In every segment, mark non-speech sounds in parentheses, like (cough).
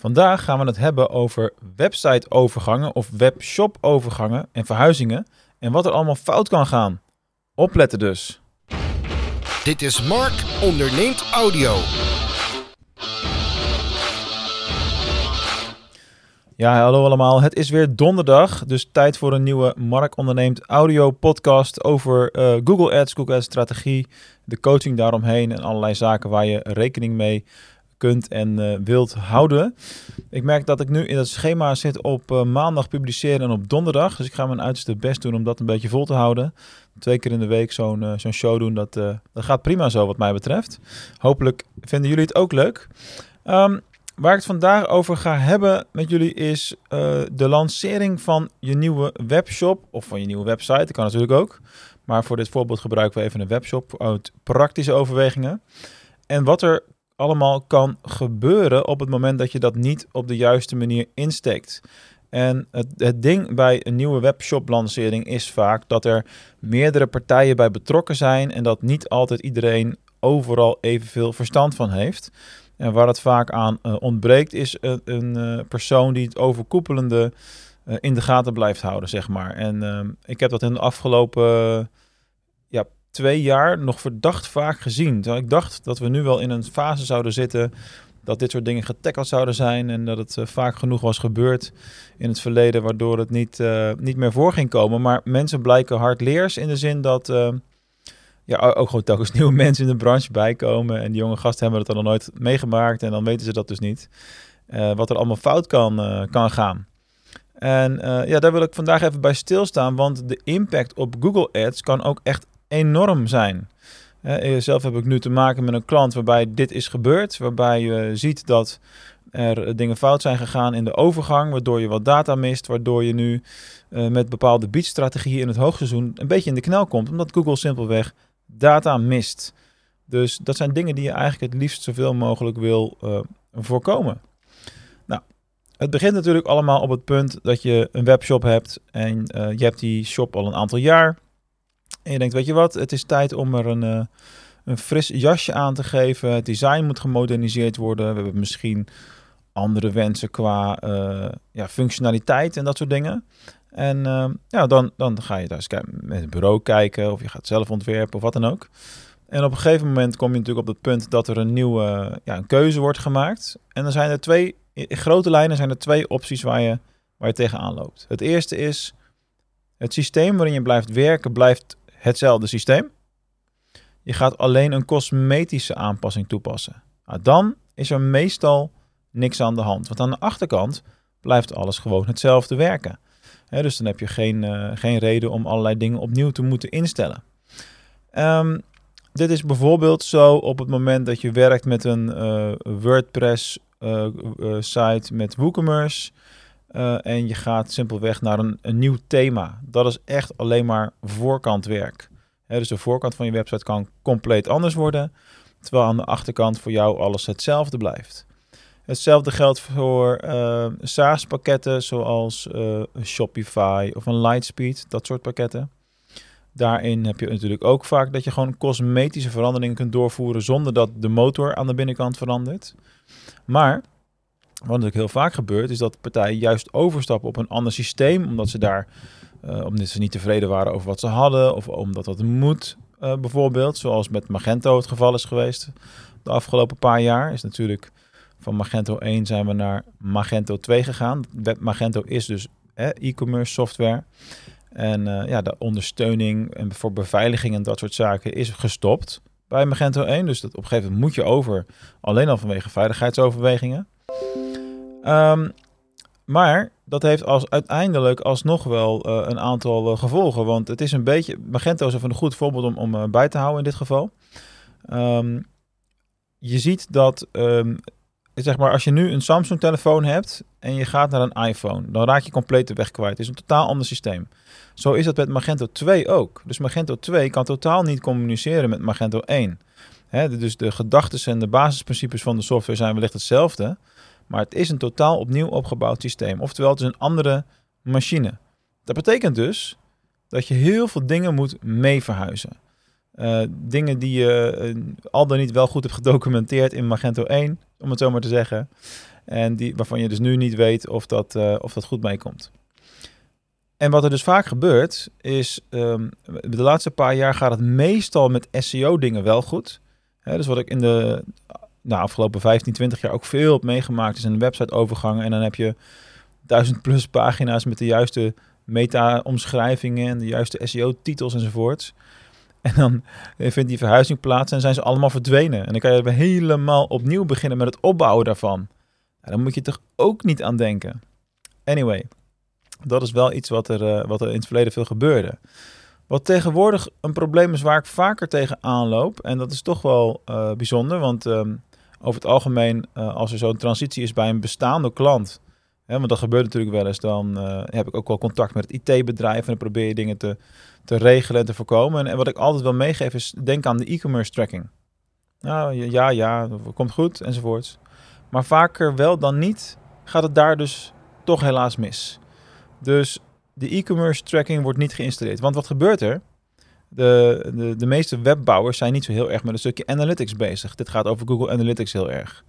Vandaag gaan we het hebben over website-overgangen of webshop-overgangen en verhuizingen en wat er allemaal fout kan gaan. Opletten dus. Dit is Mark onderneemt audio. Ja, hallo allemaal. Het is weer donderdag, dus tijd voor een nieuwe Mark onderneemt audio podcast over eh, Google Ads, Google Ads strategie, de coaching daaromheen en allerlei zaken waar je rekening mee kunt en uh, wilt houden. Ik merk dat ik nu in het schema zit op uh, maandag publiceren en op donderdag. Dus ik ga mijn uiterste best doen om dat een beetje vol te houden. Twee keer in de week zo'n uh, zo'n show doen, dat, dat gaat prima zo wat mij betreft. Hopelijk vinden jullie het ook leuk. Um, waar ik het vandaag over ga hebben met jullie is de lancering van je nieuwe webshop of van je nieuwe website. Dat kan natuurlijk ook. Maar voor dit voorbeeld gebruiken we even een webshop uit praktische overwegingen. En wat er allemaal kan gebeuren op het moment dat je dat niet op de juiste manier insteekt. En het, het ding bij een nieuwe webshop-lancering is vaak dat er meerdere partijen bij betrokken zijn en dat niet altijd iedereen overal evenveel verstand van heeft. En waar het vaak aan uh, ontbreekt, is een, een uh, persoon die het overkoepelende uh, in de gaten blijft houden, zeg maar. En ehm, ik heb dat in de afgelopen twee jaar nog verdacht vaak gezien. Ik dacht dat we nu wel in een fase zouden zitten dat dit soort dingen getackeld zouden zijn en dat het uh, vaak genoeg was gebeurd in het verleden, waardoor het niet, uh, niet meer voor ging komen. Maar mensen blijken hardleers in de zin dat uh, ja, ook gewoon telkens (laughs) nieuwe mensen in de branche bijkomen en die jonge gasten hebben het dan nog nooit meegemaakt en dan weten ze dat dus niet. wat er allemaal fout kan, kan gaan. En ja, daar wil ik vandaag even bij stilstaan, want de impact op Google Ads kan ook echt enorm zijn. Uh, zelf heb ik nu te maken met een klant waarbij dit is gebeurd, waarbij je ziet dat er dingen fout zijn gegaan in de overgang, waardoor je wat data mist, waardoor je nu uh, met bepaalde beatstrategieën in het hoogseizoen een beetje in de knel komt, omdat Google simpelweg data mist. Dus dat zijn dingen die je eigenlijk het liefst zoveel mogelijk wil voorkomen. Nou, het begint natuurlijk allemaal op het punt dat je een webshop hebt en je hebt die shop al een aantal jaar. En je denkt, weet je wat, het is tijd om er een, uh, een fris jasje aan te geven. Het design moet gemoderniseerd worden. We hebben misschien andere wensen qua uh, ja, functionaliteit en dat soort dingen. En uh, ja, dan, dan ga je thuis met het bureau kijken of je gaat zelf ontwerpen of wat dan ook. En op een gegeven moment kom je natuurlijk op het punt dat er een nieuwe ja, een keuze wordt gemaakt. En dan zijn er twee, in grote lijnen zijn er twee opties waar je, waar je tegenaan loopt. Het eerste is, het systeem waarin je blijft werken blijft hetzelfde systeem. Je gaat alleen een cosmetische aanpassing toepassen. Nou, dan is er meestal niks aan de hand. Want aan de achterkant blijft alles gewoon hetzelfde werken. dus dan heb je geen, uh, geen reden om allerlei dingen opnieuw te moeten instellen. Um, dit is bijvoorbeeld zo op het moment dat je werkt met een uh, WordPress uh, site met WooCommerce. Uh, en je gaat simpelweg naar een, een, nieuw thema. Dat is echt alleen maar voorkantwerk. He, dus de voorkant van je website kan compleet anders worden, terwijl aan de achterkant voor jou alles hetzelfde blijft. Hetzelfde geldt voor uh, SaaS-pakketten zoals uh, Shopify of een Lightspeed, dat soort pakketten. Daarin heb je natuurlijk ook vaak dat je gewoon cosmetische veranderingen kunt doorvoeren zonder dat de motor aan de binnenkant verandert. Maar wat natuurlijk heel vaak gebeurt, is dat partijen juist overstappen op een ander systeem, omdat ze daar uh, omdat ze niet tevreden waren over wat ze hadden, of omdat dat moet, uh, bijvoorbeeld, zoals met Magento het geval is geweest de afgelopen paar jaar. Is natuurlijk van Magento 1 zijn we naar Magento 2 gegaan. Magento is dus e-commerce software. En uh, ja, de ondersteuning en voor beveiliging en dat soort zaken is gestopt bij Magento 1. Dus op een gegeven moment moet je over, alleen al vanwege veiligheidsoverwegingen. Um, maar dat heeft als, uiteindelijk alsnog wel uh, een aantal uh, gevolgen. Want het is een beetje. Magento is een goed voorbeeld om, om uh, bij te houden in dit geval. Um, je ziet dat. Um, zeg maar, als je nu een Samsung-telefoon hebt en je gaat naar een iPhone, dan raak je compleet de weg kwijt. Het is een totaal ander systeem. Zo is dat met Magento 2 ook. Dus Magento 2 kan totaal niet communiceren met Magento 1. Hè, dus de gedachten en de basisprincipes van de software zijn wellicht hetzelfde. Maar het is een totaal opnieuw opgebouwd systeem. Oftewel, het is een andere machine. Dat betekent dus dat je heel veel dingen moet mee verhuizen. Uh, dingen die je uh, al dan niet wel goed hebt gedocumenteerd in Magento 1, om het zo maar te zeggen. En die, waarvan je dus nu niet weet of dat, uh, of dat goed meekomt. En wat er dus vaak gebeurt, is um, de laatste paar jaar gaat het meestal met SEO-dingen wel goed. dus wat ik in de nou, afgelopen 15, 20 jaar ook veel heb meegemaakt, is een website-overgang. En dan heb je duizend plus pagina's met de juiste meta-omschrijvingen en de juiste SEO-titels enzovoorts. En dan vindt die verhuizing plaats en zijn ze allemaal verdwenen. En dan kan je helemaal opnieuw beginnen met het opbouwen daarvan. Ja, dan moet je toch ook niet aan denken. Anyway, dat is wel iets wat er, uh, wat er in het verleden veel gebeurde. Wat tegenwoordig een probleem is waar ik vaker tegen aanloop. En dat is toch wel uh, bijzonder. Want um, over het algemeen, uh, als er zo'n transitie is bij een bestaande klant. Hè, want dat gebeurt natuurlijk wel eens. Dan heb ik ook wel contact met het IT-bedrijf. En dan probeer je dingen te, te regelen en te voorkomen. En, en wat ik altijd wel meegeef is, denk aan de e-commerce tracking. Nou ja, ja, komt goed enzovoorts. Maar vaker wel dan niet gaat het daar dus toch helaas mis. Dus de e-commerce tracking wordt niet geïnstalleerd. Want wat gebeurt er? De, de, de meeste webbouwers zijn niet zo heel erg met een stukje analytics bezig. Dit gaat over Google Analytics heel erg.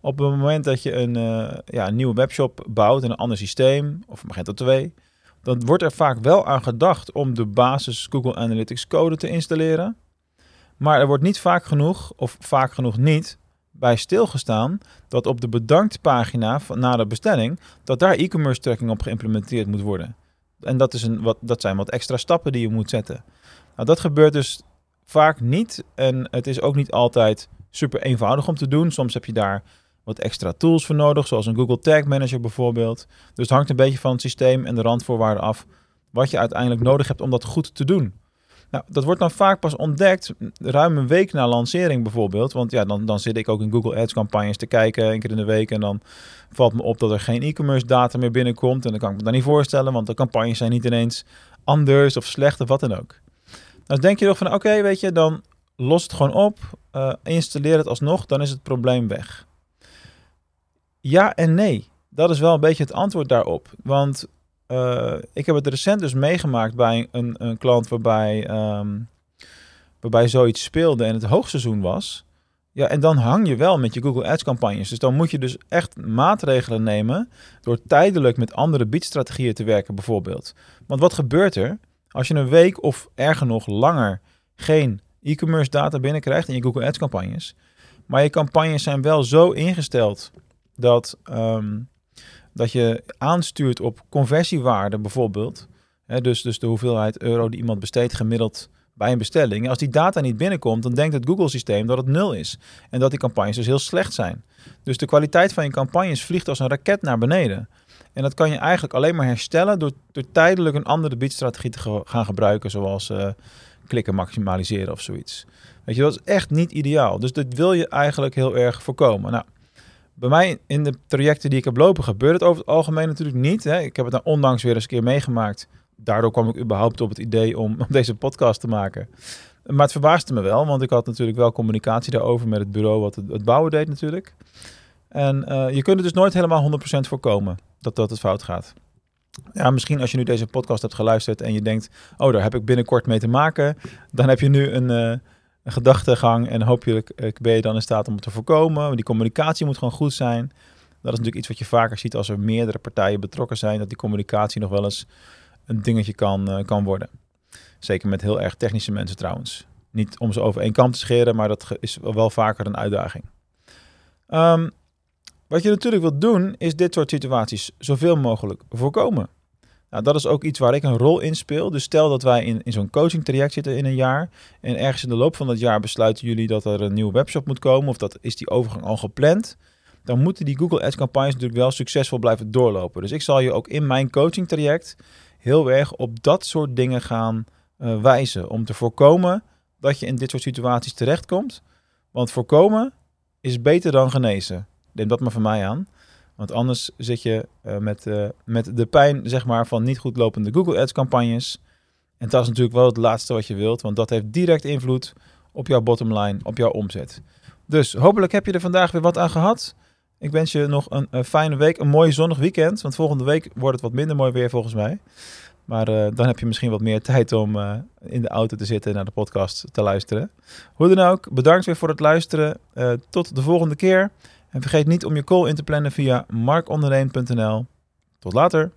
Op het moment dat je een, uh, ja, nieuwe webshop bouwt in een ander systeem, of Magento 2, dan wordt er vaak wel aan gedacht om de basis Google Analytics code te installeren. Maar er wordt niet vaak genoeg, of vaak genoeg niet, bij stilgestaan dat op de bedankt pagina van, na de bestelling, dat daar e-commerce tracking op geïmplementeerd moet worden. En dat, is een, wat, dat zijn wat extra stappen die je moet zetten. Nou, dat gebeurt dus vaak niet. En het is ook niet altijd super eenvoudig om te doen. Soms heb je daar wat extra tools voor nodig, zoals een Google Tag Manager bijvoorbeeld. Dus het hangt een beetje van het systeem en de randvoorwaarden af wat je uiteindelijk nodig hebt om dat goed te doen. Nou, dat wordt dan vaak pas ontdekt ruim een week na lancering bijvoorbeeld. Want ja, dan, dan zit ik ook in Google Ads campagnes te kijken, één keer in de week. En dan valt me op dat er geen e-commerce data meer binnenkomt. En dan kan ik me dat niet voorstellen, want de campagnes zijn niet ineens anders of slecht of wat dan ook. Dan denk je toch van, oké, weet je, dan los het gewoon op, uh, installeer het alsnog, dan is het probleem weg. Ja en nee. Dat is wel een beetje het antwoord daarop. Want uh, ik heb het recent dus meegemaakt bij een, een klant waarbij, um, waarbij zoiets speelde en het hoogseizoen was. Ja, en dan hang je wel met je Google Ads campagnes. Dus dan moet je dus echt maatregelen nemen door tijdelijk met andere biedstrategieën te werken bijvoorbeeld. Want wat gebeurt er als je een week of erger nog langer geen e-commerce data binnenkrijgt in je Google Ads campagnes, maar je campagnes zijn wel zo ingesteld dat um, dat je aanstuurt op conversiewaarde bijvoorbeeld. Hè, dus, dus de hoeveelheid euro die iemand besteedt gemiddeld bij een bestelling. Als die data niet binnenkomt, dan denkt het Google-systeem dat het nul is. En dat die campagnes dus heel slecht zijn. Dus de kwaliteit van je campagnes vliegt als een raket naar beneden. En dat kan je eigenlijk alleen maar herstellen door, door tijdelijk een andere biedstrategie te gaan gebruiken, zoals uh, klikken maximaliseren of zoiets. Weet je, dat is echt niet ideaal. Dus dat wil je eigenlijk heel erg voorkomen. Nou, bij mij in de trajecten die ik heb lopen gebeurt het over het algemeen natuurlijk niet. Hè. Ik heb het dan ondanks weer eens een keer meegemaakt. Daardoor kwam ik überhaupt op het idee om, om deze podcast te maken. Maar het verbaasde me wel, want ik had natuurlijk wel communicatie daarover met het bureau wat het, bouwen deed natuurlijk. En uh, je kunt het dus nooit helemaal 100% voorkomen dat dat het fout gaat. Ja, misschien als je nu deze podcast hebt geluisterd en je denkt, oh, daar heb ik binnenkort mee te maken, dan heb je nu een, uh, een gedachtegang en hopelijk eh, ben je dan in staat om het te voorkomen. Die communicatie moet gewoon goed zijn. Dat is natuurlijk iets wat je vaker ziet als er meerdere partijen betrokken zijn, dat die communicatie nog wel eens een dingetje kan, uh, kan worden. Zeker met heel erg technische mensen trouwens. Niet om ze over één kant te scheren, maar dat is wel vaker een uitdaging. Um, wat je natuurlijk wilt doen, is dit soort situaties zoveel mogelijk voorkomen. Nou, dat is ook iets waar ik een rol in speel. Dus stel dat wij in, in zo'n coaching traject zitten in een jaar. En ergens in de loop van dat jaar besluiten jullie dat er een nieuwe webshop moet komen. Of dat is die overgang al gepland. Dan moeten die Google Ads campagnes natuurlijk wel succesvol blijven doorlopen. Dus ik zal je ook in mijn coaching traject heel erg op dat soort dingen gaan uh, wijzen. Om te voorkomen dat je in dit soort situaties terechtkomt. Want voorkomen is beter dan genezen. Neem dat maar van mij aan. Want anders zit je uh, met, uh, met de pijn zeg maar, van niet goed lopende Google Ads campagnes. En dat is natuurlijk wel het laatste wat je wilt, want dat heeft direct invloed op jouw bottomline, op jouw omzet. Dus hopelijk heb je er vandaag weer wat aan gehad. Ik wens je nog een, fijne week, een mooi zonnig weekend. Want volgende week wordt het wat minder mooi weer volgens mij. Maar uh, dan heb je misschien wat meer (laughs) tijd om in de auto te zitten en naar de podcast te luisteren. Hoe dan ook, bedankt weer voor het luisteren. Tot de volgende keer. En vergeet niet om je call in te plannen via markonderneem.nl. Tot later!